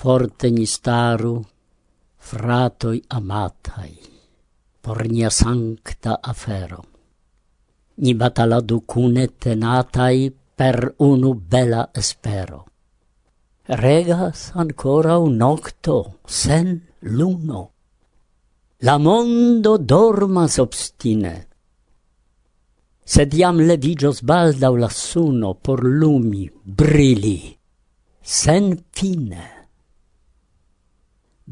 forte ni staru, fratoi amatai, por nia sancta afero. Ni bataladu cune tenatai per unu bela espero. Regas ancora un nocto sen luno. La mondo dormas obstine, sed iam levigios baldau la suno por lumi, brili, sen fine.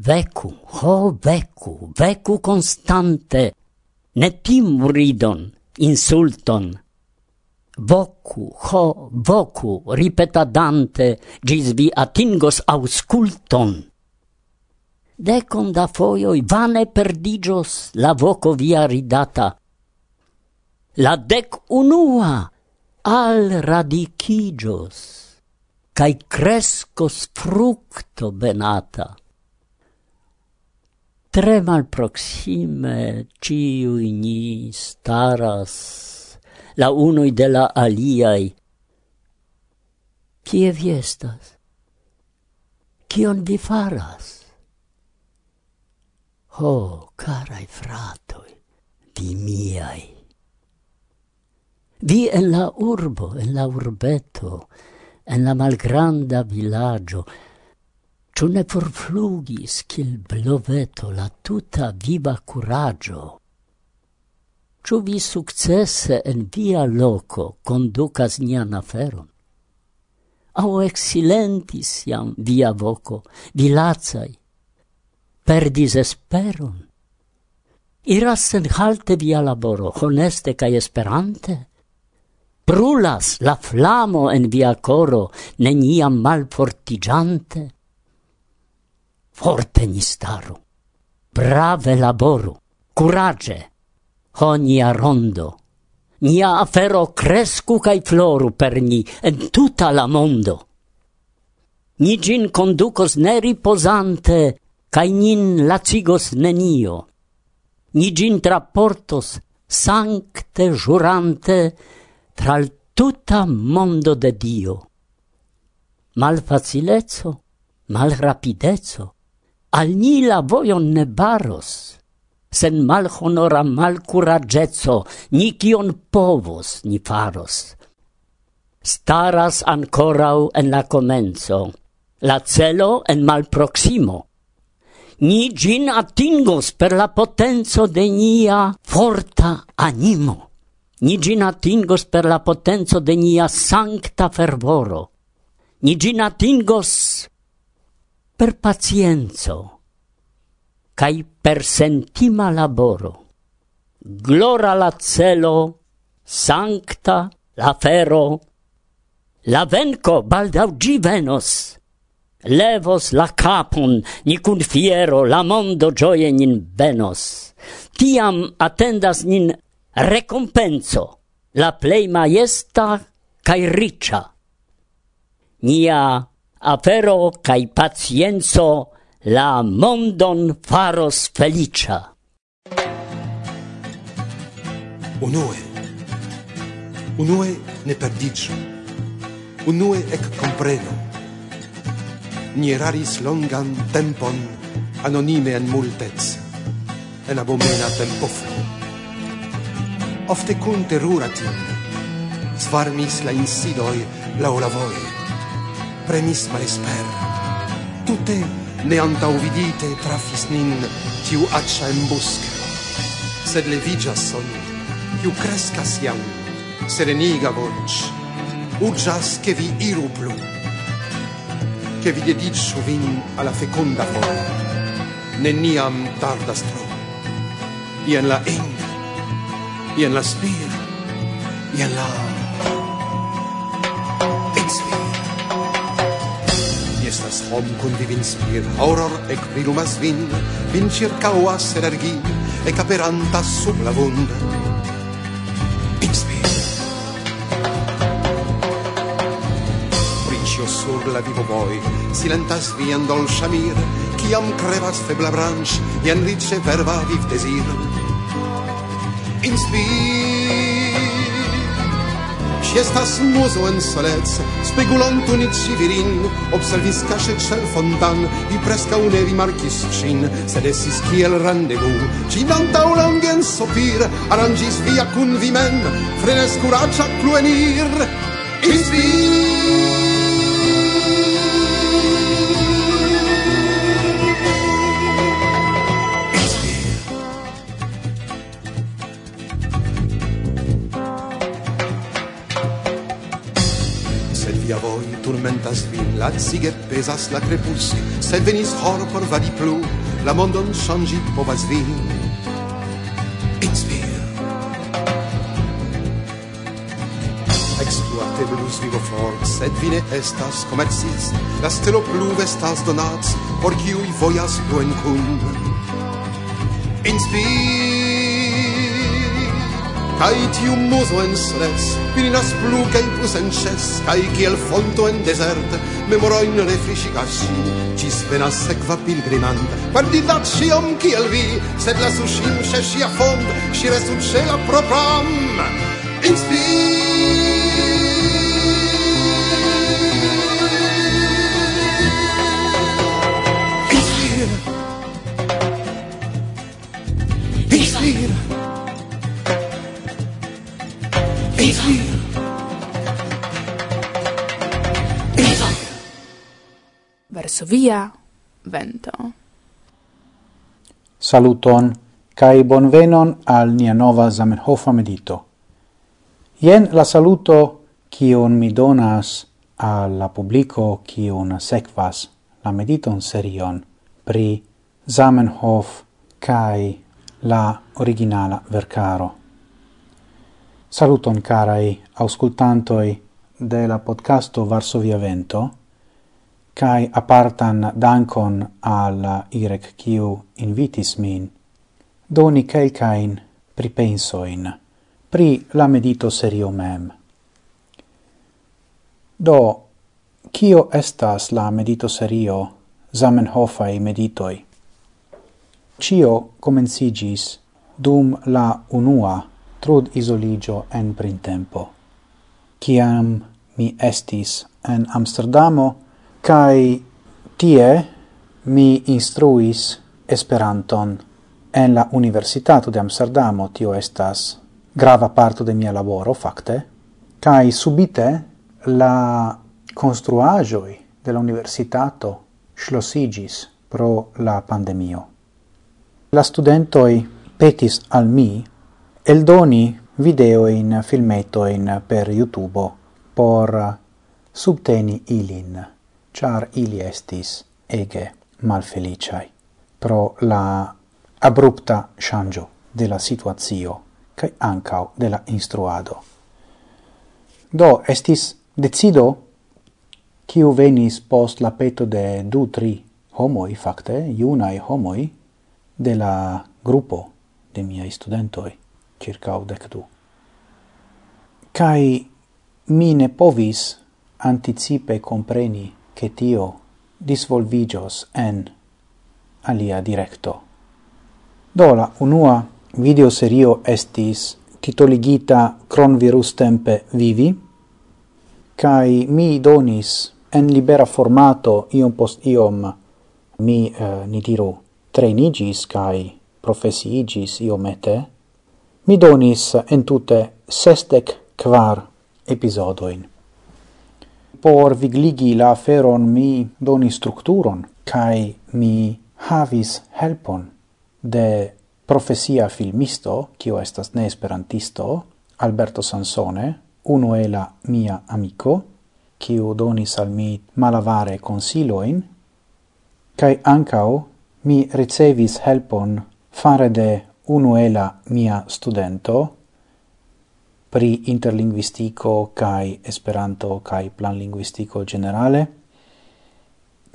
Vecu, ho vecu, vecu constante, ne timu ridon, insulton. Vocu, ho, vocu, ripetadante, gis vi atingos ausculton. Decon da foioi vane perdigios la voco via ridata. La dec unua al radicigios, cae crescos fructo benata tre malproxime ciu ni staras la uno de la aliai. Kie vi estas? Kion vi faras? Ho, oh, carai fratoi, vi miai. Vi en la urbo, en la urbeto, en la malgranda villaggio, Ciu ne forflugis cil bloveto la tuta viva kuraĝo? Ciu vi successe en via loco conducas nian aferon? Au eksilentis iam via voco, vi lazai? perdis esperon? Iras senhalte via laboro, honeste cae esperante? Brulas la flamo en via coro, neniam malfortigiante? forte ni staru. Brave laboru, curage, honia rondo. Nia afero crescu cae floru per ni en tuta la mondo. Ni gin conducos ne riposante, cae nin lacigos nenio. Ni gin traportos sancte jurante tral tuta mondo de Dio. Malfacilezzo, malrapidezzo, al ni la voion ne baros. Sen mal honora mal curagezzo, ni kion povos ni faros. Staras ancorau en la comenzo, la celo en mal proximo. Ni gin atingos per la potenzo de nia forta animo. Ni gin atingos per la potenzo de nia sancta fervoro. Ni gin atingos per pacienzo cae per sentima laboro. Glora la celo, sancta la fero, la venco baldau gi venos, levos la capon, ni cun fiero la mondo gioie nin venos. Tiam attendas nin recompenso, la plei maiesta cae riccia. Nia afero cae pacienzo la mondon faros felicia. Unue, unue ne perdicio, unue ec compreno. Ni eraris longan tempon anonime en multez, en abomena tempoflo. Ofte cun terura tim, svarmis la insidoi laula voe, premis malesper. Tute ne antaŭvidite trafis nin tiu accia embusk. Sed le vigias son, tiu crescas iam, sereniga voc, urĝas che vi iru plu, che vi dediĉu vin alla fecunda vojo. Neniam tardas tro. Ien la in, ien la spir, ien la... Estas hom kun vi vinspir, horror ec prilumas vin, vin circauas energi, ec aperantas sub la vunda Vinspir. Priscio sur la vivo voi, silentas vian dol shamir, ciam crevas febla branch, ien rice verba viv desir. Inspir. Ŝi estas muso en solec, spegulonto ni civirin, observis cache cel fontan, vi presca une rimarcis cin, sed esis kiel randevu. ci antaŭ longe en sopir, arrangis via cun vi mem, frenezkuraĝa Is Inspir! turmentas vin, lacige pesas la crepus, sed venis horo por vadi plu, la mondon changi povas vin. Inspir. Exploateblus vivo for, sed vine estas comercis, la stelo pluve estas donats, por kiuj voyas buen cun Inspir. Kai tiu muso en stres, virinas plu kai plus en ses, kai kiel fonto en desert, memoro in refriscigas si, cis venas sequa pilgrimant, perdidat siom kiel vi, sed la sushim scia fond, si resum la propram, inspir! Varsovia vento. Saluton, cae bonvenon al nia nova Zamenhofa medito. Ien la saluto kion mi donas al la publico kion sekvas la mediton serion pri Zamenhof cae la originala vercaro. Saluton carai auscultantoi de la podcasto Varsovia Vento, kai apartan dankon al irek kiu invitis min, doni kelkain pripensoin pri la medito serio mem. Do, kio estas la medito serio Zamenhofai meditoi? Cio comencigis dum la unua trud isoligio en printempo. kiam mi estis en Amsterdamo, Kai tie mi instruis Esperanton en la Universitato de Amsterdamo, tio estas grava parto de mia laboro, fakte, kai subite la construajoi de la universitato schlosigis pro la pandemio. La studentoi petis al mi eldoni video in filmeto in per YouTube por subteni ilin char ili estis ege malfeliciai pro la abrupta shangio de la situazio kai ancao de la instruado. Do estis decido kiu venis post la peto de du tri homoi, facte, iunae homoi, de la gruppo de miei studentoi, circa dec du. Cai mi ne povis anticipe compreni che tio disvolvigios en alia directo. Do la unua videoserio estis titoligita Cronvirus tempe vivi, kai mi donis en libera formato iom post iom. Mi eh, ni diru trainigis kai profesiigis iomete. Mi donis entute sestec kvar episodoin por vigligi la feron mi doni strukturon kai mi havis helpon de profesia filmisto, kio estas ne esperantisto, Alberto Sansone, uno e la mia amico, kiu donis al mi malavare consiloin, kai ancao mi ricevis helpon fare de uno ela mia studento, pri interlinguistico kai Esperanto kai planlinguistico generale.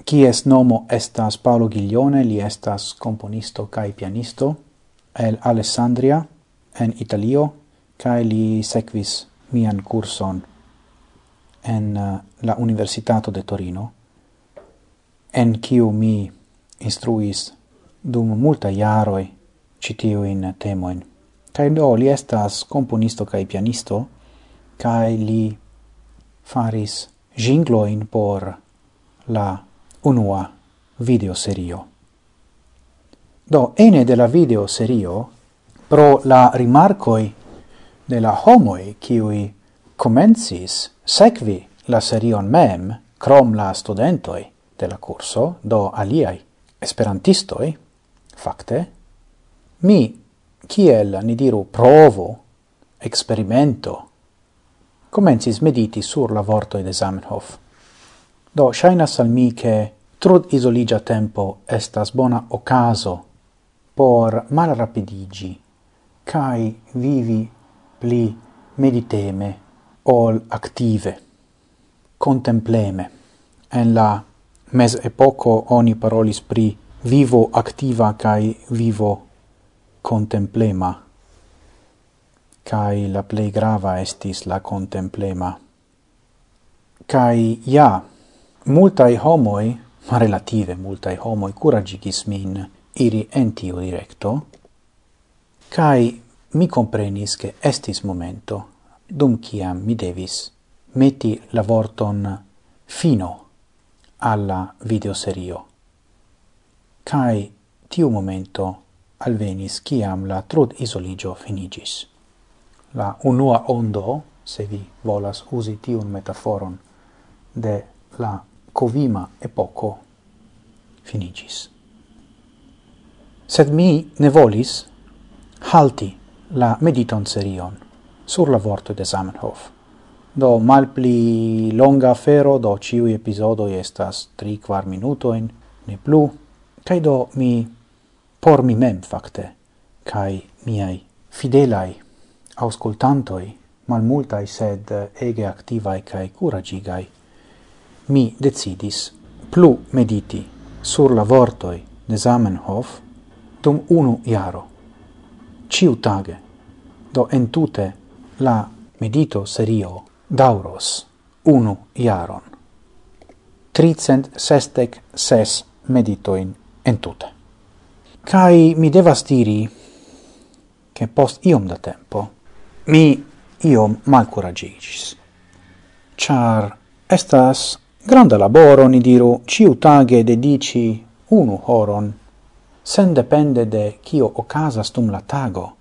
Kies nomo estas Paolo Giglione, li estas komponisto kai pianisto el Alessandria en Italio kai li sequis mian curson en eh, la Universitato de Torino en kiu mi instruis dum multa jaroj citiu in temoin kai do li estas komponisto kai pianisto, kai li faris jingloin por la unua videoserio. Do, ene de la videoserio, pro la rimarcoi de la homoi kiui comencis sekvi la serion mem, crom la studentoi de la curso, do aliai esperantistoi, facte, mi kiel, ni diru, provo, experimento, comencis mediti sur la vortoi de Zamenhof. Do, shainas al mi che trud isoligia tempo estas bona ocaso por malrapidigi, cae vivi pli mediteme ol active, contempleme. En la mes epoco oni parolis pri vivo activa cae vivo contemplema, kai la plei grava estis la contemplema. kai ja, multae homoi, ma relative multae homoi, curagigis min iri en tiu directo, kai mi comprenis che estis momento dum ciam mi devis meti la vorton fino alla videoserio. Cai tiu momento alvenis ciam la trud isoligio finigis. La unua ondo, se vi volas usi tiun metaforon, de la covima epoco finigis. Sed mi ne volis halti la mediton serion sur la vorto de Zamenhof. Do malpli longa afero, do ciui episodoi estas tri quar minutoin, ne plu, cae do mi por mi mem fakte, kai miai fidelai auscultantoi, malmultai sed eh, ege activai kai curagigai, mi decidis plu mediti sur la vortoi de Zamenhof dum unu iaro, ciu tage, do entute la medito serio dauros unu iaron. Tricent sestec ses meditoin entute. Cai mi devas diri che post iom da tempo mi iom malcuragicis. Char estas granda laboro, ni diru, ciutage dedici unu horon, sen depende de cio ocasas dum la tago,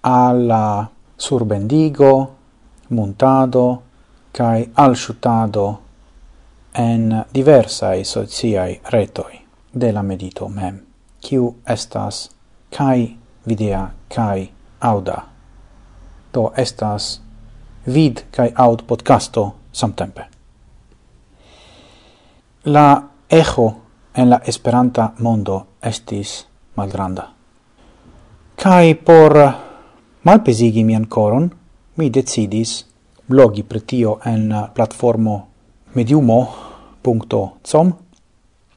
alla surbendigo, montado, cae alshutado en diversai sociai retoi de la medito mem kiu estas kai videa kai auda. Do estas vid kai aud podcasto samtempe. La echo en la esperanta mondo estis malgranda. Kai por malpesigi mian coron, mi decidis blogi pretio en platformo mediumo.com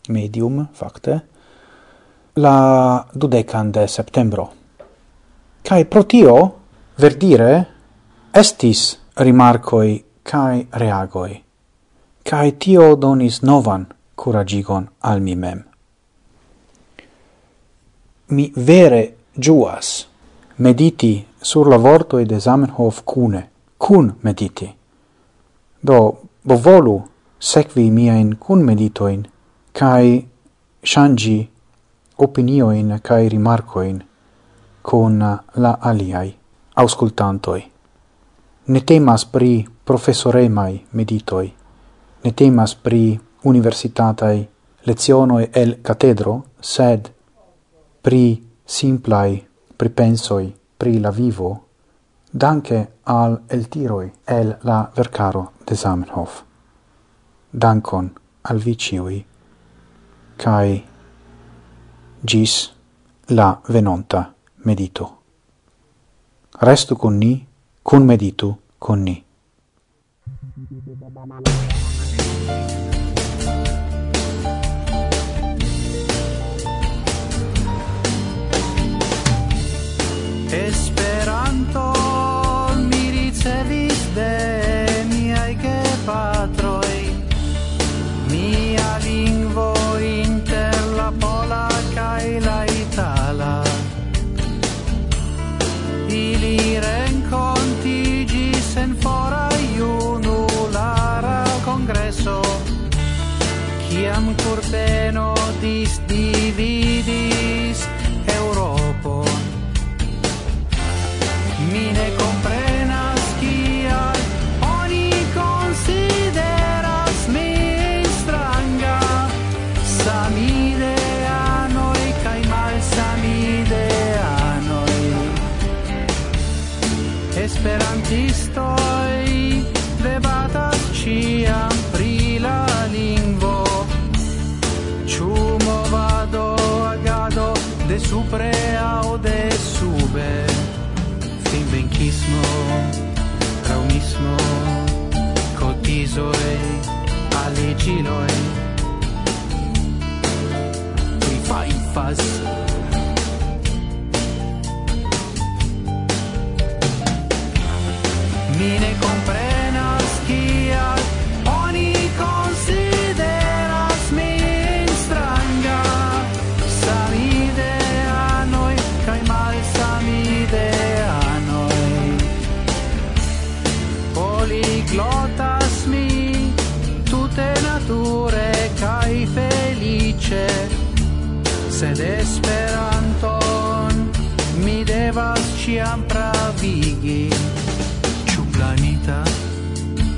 medium, fakte, la dudecan de septembro. Kai pro tio, verdire, estis rimarcoi cae reagoi, cae tio donis novan curagigon al mi mem. Mi vere giuas mediti sur la vortoi de Zamenhof cune, cun mediti. Do, bovolu, secvi miain cun meditoin, cae shangi opinioin cae rimarcoin con la aliai auscultantoi. Ne temas pri professoremai meditoi, ne temas pri universitatai lezionoi el catedro, sed pri simplai pripensoi pri la vivo, danke al el tiroi el la vercaro de Zamenhof. Dankon al viciui, cae gis la venonta medito restu con ni, con meditu con ni. Esperanto sed Esperanton mi devas ciam pravigi. Ciu planita,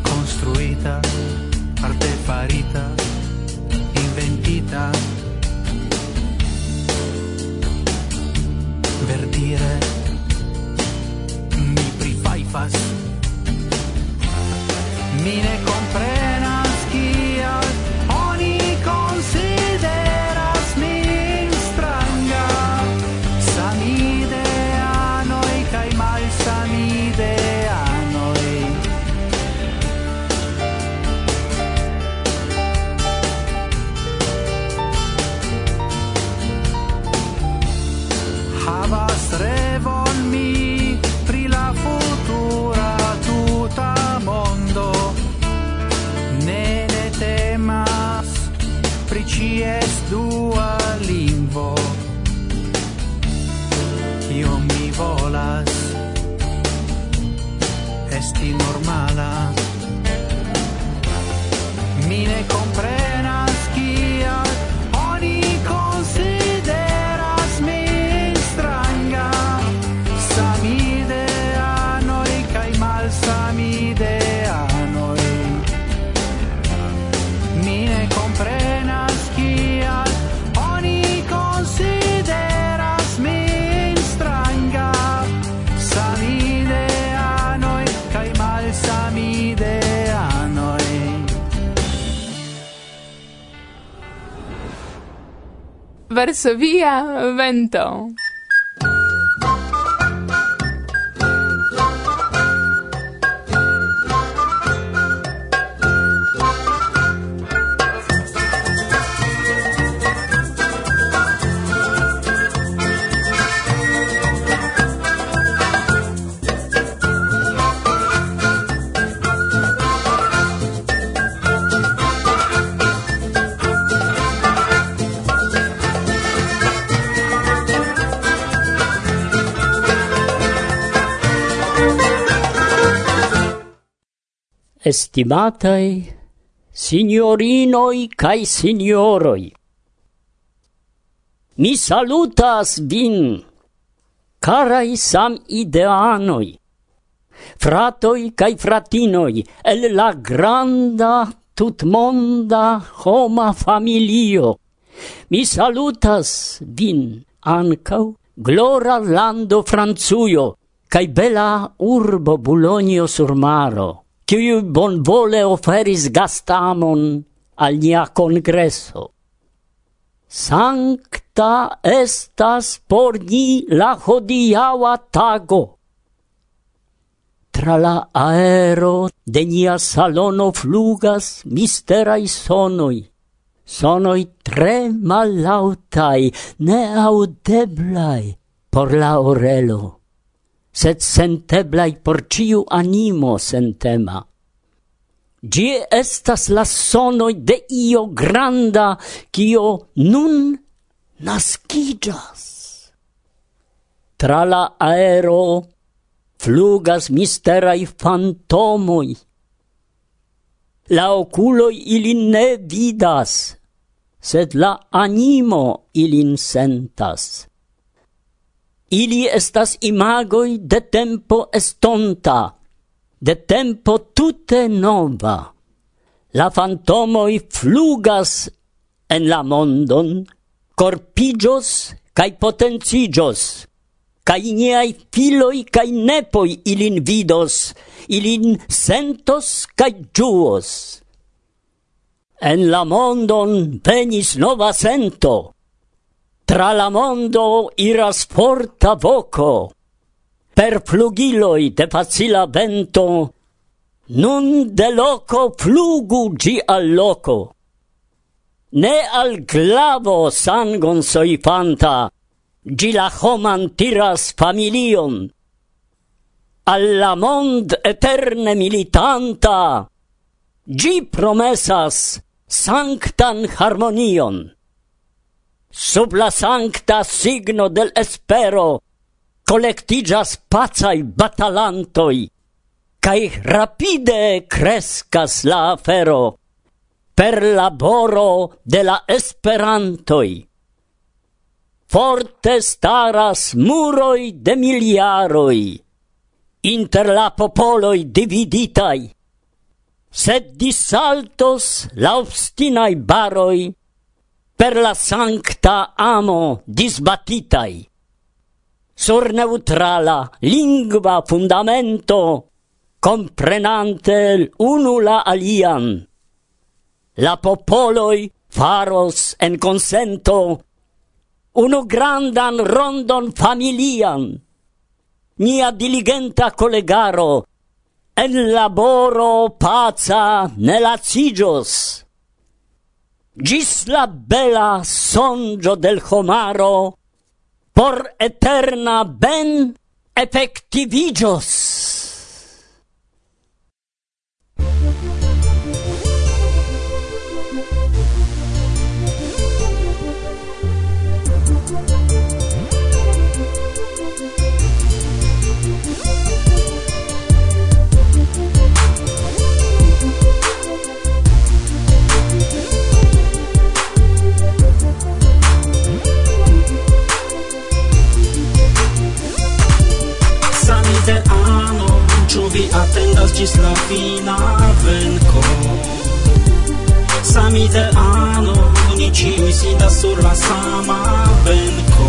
construita, artefarita, inventita, verdire mi prifaifas mi ne via vento. Estimatai signorinoi cae signoroi, mi salutas vin, carai sam ideanoi, fratoi cae fratinoi, el la granda tutmonda homa familio. Mi salutas vin ancau glora lando Franzuio, cae bela urbo Bulonio sur maro kiu bonvole oferis gastamon al nia congresso. Sancta estas por ni la hodiaua tago. Tra la aero de nia salono flugas misterai sonoi. Sonoi tre malautai, neaudeblai por la orelo sed senteblai por ciu animo sentema. Gi estas la sonoi de io granda, cio nun nascigas. Tra la aero flugas misterai fantomoi. La oculoi ilin ne vidas, sed la animo ilin sentas. Ili estas imagoi de tempo estonta, de tempo tute nova. La fantomoi flugas en la mondon, corpigios cae potencigios, cae niai filoi cae nepoi ilin vidos, ilin sentos cae giuos. En la mondon venis nova sento, Tra la mondo iras forta voco, per flugiloi de facila vento, nun de loco flugu gi al loco. Ne al glavo sangon soifanta, gi la homan tiras familion, alla mond eterne militanta, gi promesas sanctan harmonion. Sub la sancta signo del espero collectigas pacai batalantoi, cae rapide crescas la afero per laboro de la esperantoi. Forte staras muroi de miliaroi, inter la popoloi dividitai, sed disaltos la obstinai baroi per la sancta amo disbatitai. Sur neutrala lingua fundamento, comprenante unu la alian, la popoloi faros en consento unu grandan rondon familian, nia diligenta collegaro, en laboro paca ne lacigios gis la bella sonjo del homaro por eterna ben effectivigios. vi atendas ĝis la fina venko Sami de ano, ni ĉiuj sidas sur la sama benko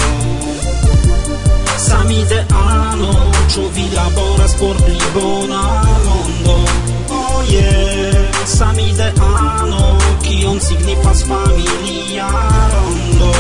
Sami de ano, ciu vi laboras por pli bona mondo? Oh yeah, sami de ano, kion signifas familia rondo.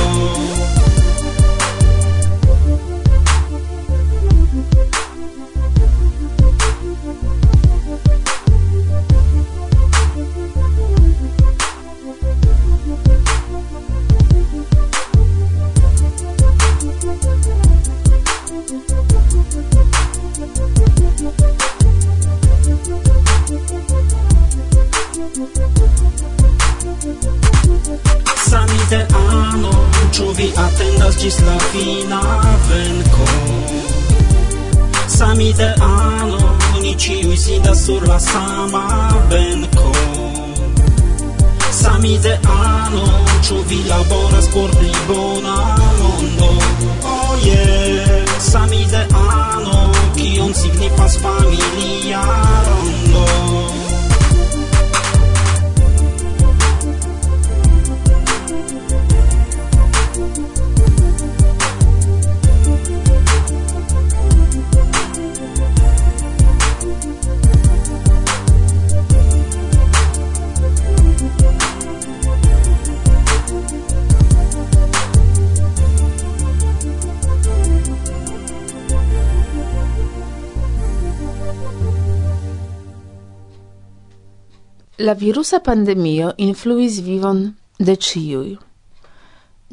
La virusa pandemio influis vivon de ciui.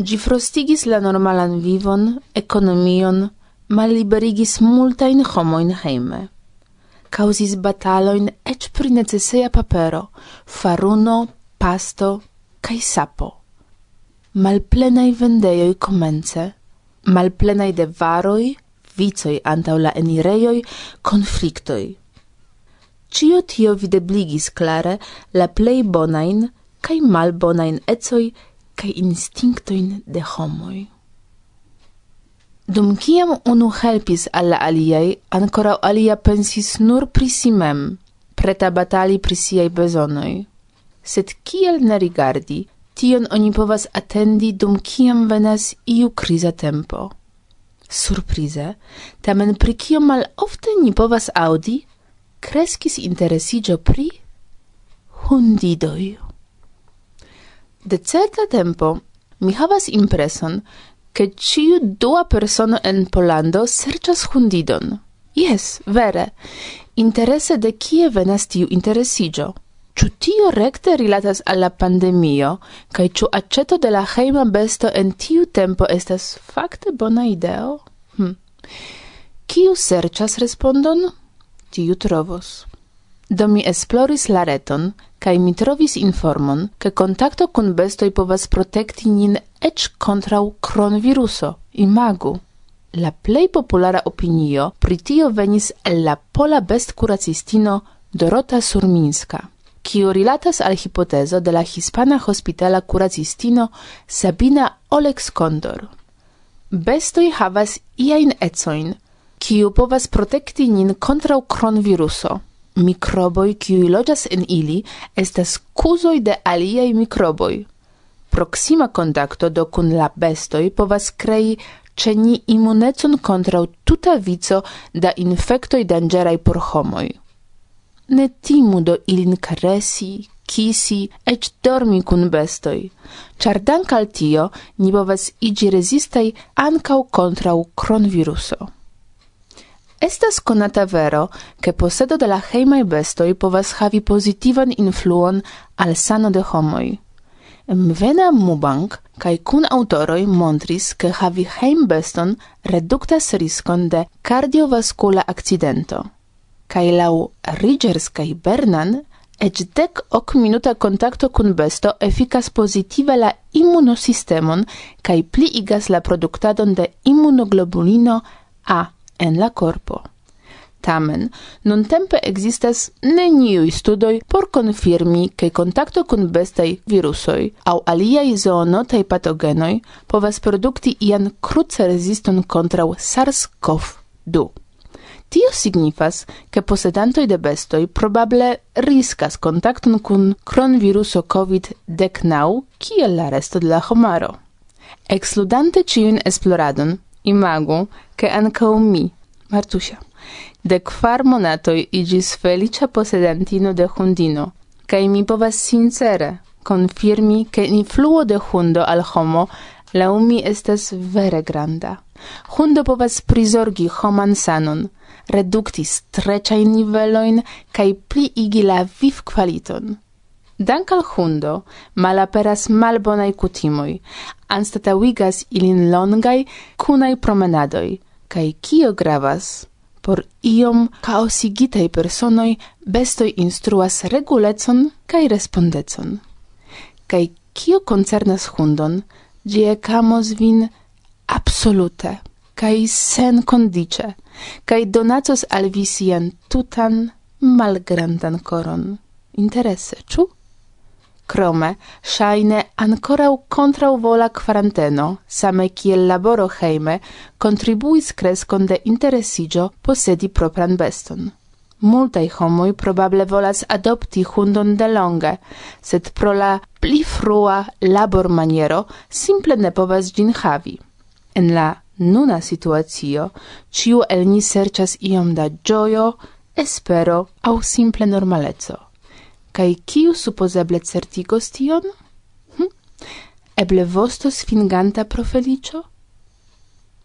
Gi frostigis la normalan vivon, economion, malliberigis multain homoin heime. Causis bataloin ec pri necesseia papero, faruno, pasto, cae sapo. Malplenai vendeioi comence, malplenai de varoi, vicoi antau la enirejoi, conflictoi. Cio tio videbligis clare la plei bonain cae mal bonain ecoj cae instinctoin de homoi. Dum ciam unu helpis alla la ancora alia pensis nur pri si mem, preta batali pri siaj. Sed kiel ne rigardi, tion oni povas atendi dum ciam venas iu crisa tempo. Surprize, tamen pri kio mal ofte ni povas audi, crescis interesigio pri hundidoi. De certa tempo mi havas impreson che ciu dua persona en Polando serĉas hundidon. Yes, vere. Interesse de kie venas tiu interesigio? Ĉu tio rekte rilatas al la pandemio kaj ĉu aĉeto de la hejma besto en tiu tempo estas fakte bona ideo? Hm. Kiu serĉas respondon? tiu trovos. Do mi esploris la reton, kai mi trovis informon, ke kontakto kun bestoj povas protekti nin eĉ kontraŭ kronviruso, imagu. La plej populara opinio pri tio venis el la pola bestkuracistino Dorota Surminska, kiu rilatas al hipotezo de la hispana hospitala kuracistino Sabina Olex Kondor. Bestoj havas iajn ecojn, kiu povas protekti nin kontraŭ kronviruso. Mikroboj, kiuj loĝas en ili, estas kuzoj de aliaj mikroboj. Proksima kontakto do kun la bestoj povas krei ĉe ni imunecon kontraŭ tuta vico da infektoj danĝeraj por homoj. Ne timu do ilin karesi, kisi, eĉ dormi kun bestoj, ĉar dank al tio ni povas iĝi rezistaj ankaŭ kontraŭ kronviruso. Estas conata vero che posedo de la hejmaj bestoj povas havi pozitivan influon al sano de homoj. Mvena Mubank kaj kun autoroi montris, ke havi hejmbeston reduktas riskon de kardiovaskula akcidento. Kaj laŭ Ridgers kaj Bernan Ec dec ok minuta contacto kun besto efficas positive la immunosistemon kai pliigas la productadon de immunoglobulino A en la corpo. Tamen, nun tempe existas neniui studoi por confirmi che contacto con bestai virusoi au aliai zoonotai patogenoi povas produkti ian krucereziston kontraŭ SARS-CoV-2. Tio signifas, che posedantoi de bestoi probable riscas contacton con cronviruso COVID-19 kiel la resto de la homaro. Excludante ciun esploradon, imagu, che anca mi, Martusia, de quar monatoi igis felicia posedantino de hundino, cae mi povas sincere confirmi che influo de hundo al homo la umi estas vere granda. Hundo povas prizorgi homan sanon, redukti strecain niveloin cae pliigi la viv qualiton. Dank al hundo malaperas malbonaj kutimoj, anstatawigas ilin longai cunai promenadoi, kaj kio gravas? Por iom kaosigitaj personoi, bestoi instruas regulecon kaj respondecon. Kaj kio koncernas hundon, gie camos vin absolute kaj sen condice, kaj donacos al vi sian tutan malgrandan koron. Interesse, ĉu? Krome, shaine ancorau contrau vola quaranteno, same kiel laboro heime, contribuis crescon de interesigio posedi propran beston. Multai homoi probable volas adopti hundon de longe, sed pro la pli frua labor maniero simple ne povas gin havi. En la nuna situatio, ciu el ni serchas iom da gioio, espero au simple normalezzo. Kai kiu supposeble certigos tion? Hm? Eble vostos finganta profelicio?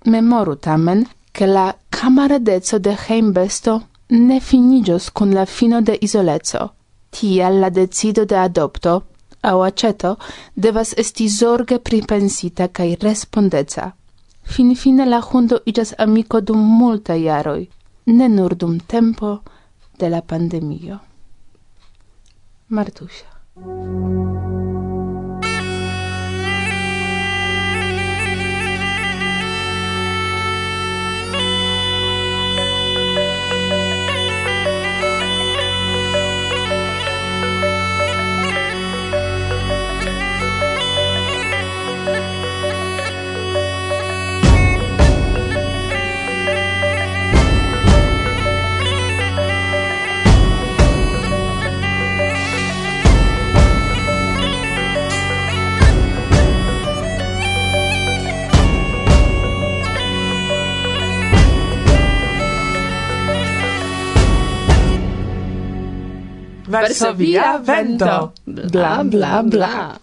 Memoru tamen, che la camaradezzo de heimbesto ne finigios con la fino de isolezzo. Tia la decido de adopto, au aceto, devas esti zorge pripensita cae respondeca. Fin fine la hundo igas amico dum multa iaroi, ne nur dum tempo de la pandemio. Martusia. Varsovia vento. Bla bla bla.